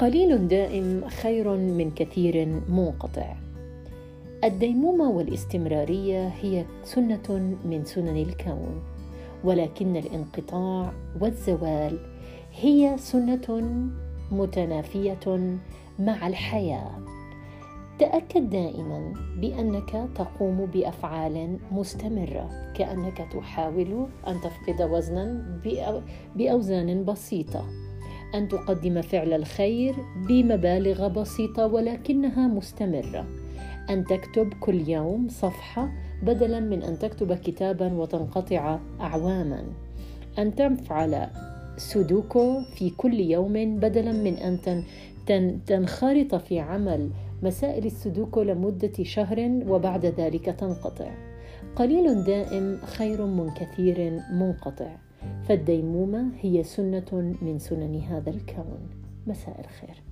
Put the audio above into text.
قليل دائم خير من كثير منقطع. الديمومة والاستمرارية هي سنة من سنن الكون ولكن الانقطاع والزوال هي سنة متنافية مع الحياة. تأكد دائما بأنك تقوم بأفعال مستمرة كأنك تحاول أن تفقد وزنا بأوزان بسيطة. أن تقدم فعل الخير بمبالغ بسيطة ولكنها مستمرة. أن تكتب كل يوم صفحة بدلا من أن تكتب كتابا وتنقطع اعواما. أن تفعل سودوكو في كل يوم بدلا من أن تنخرط في عمل مسائل السودوكو لمدة شهر وبعد ذلك تنقطع. قليل دائم خير من كثير منقطع. فالديمومة هي سنة من سنن هذا الكون. مساء الخير.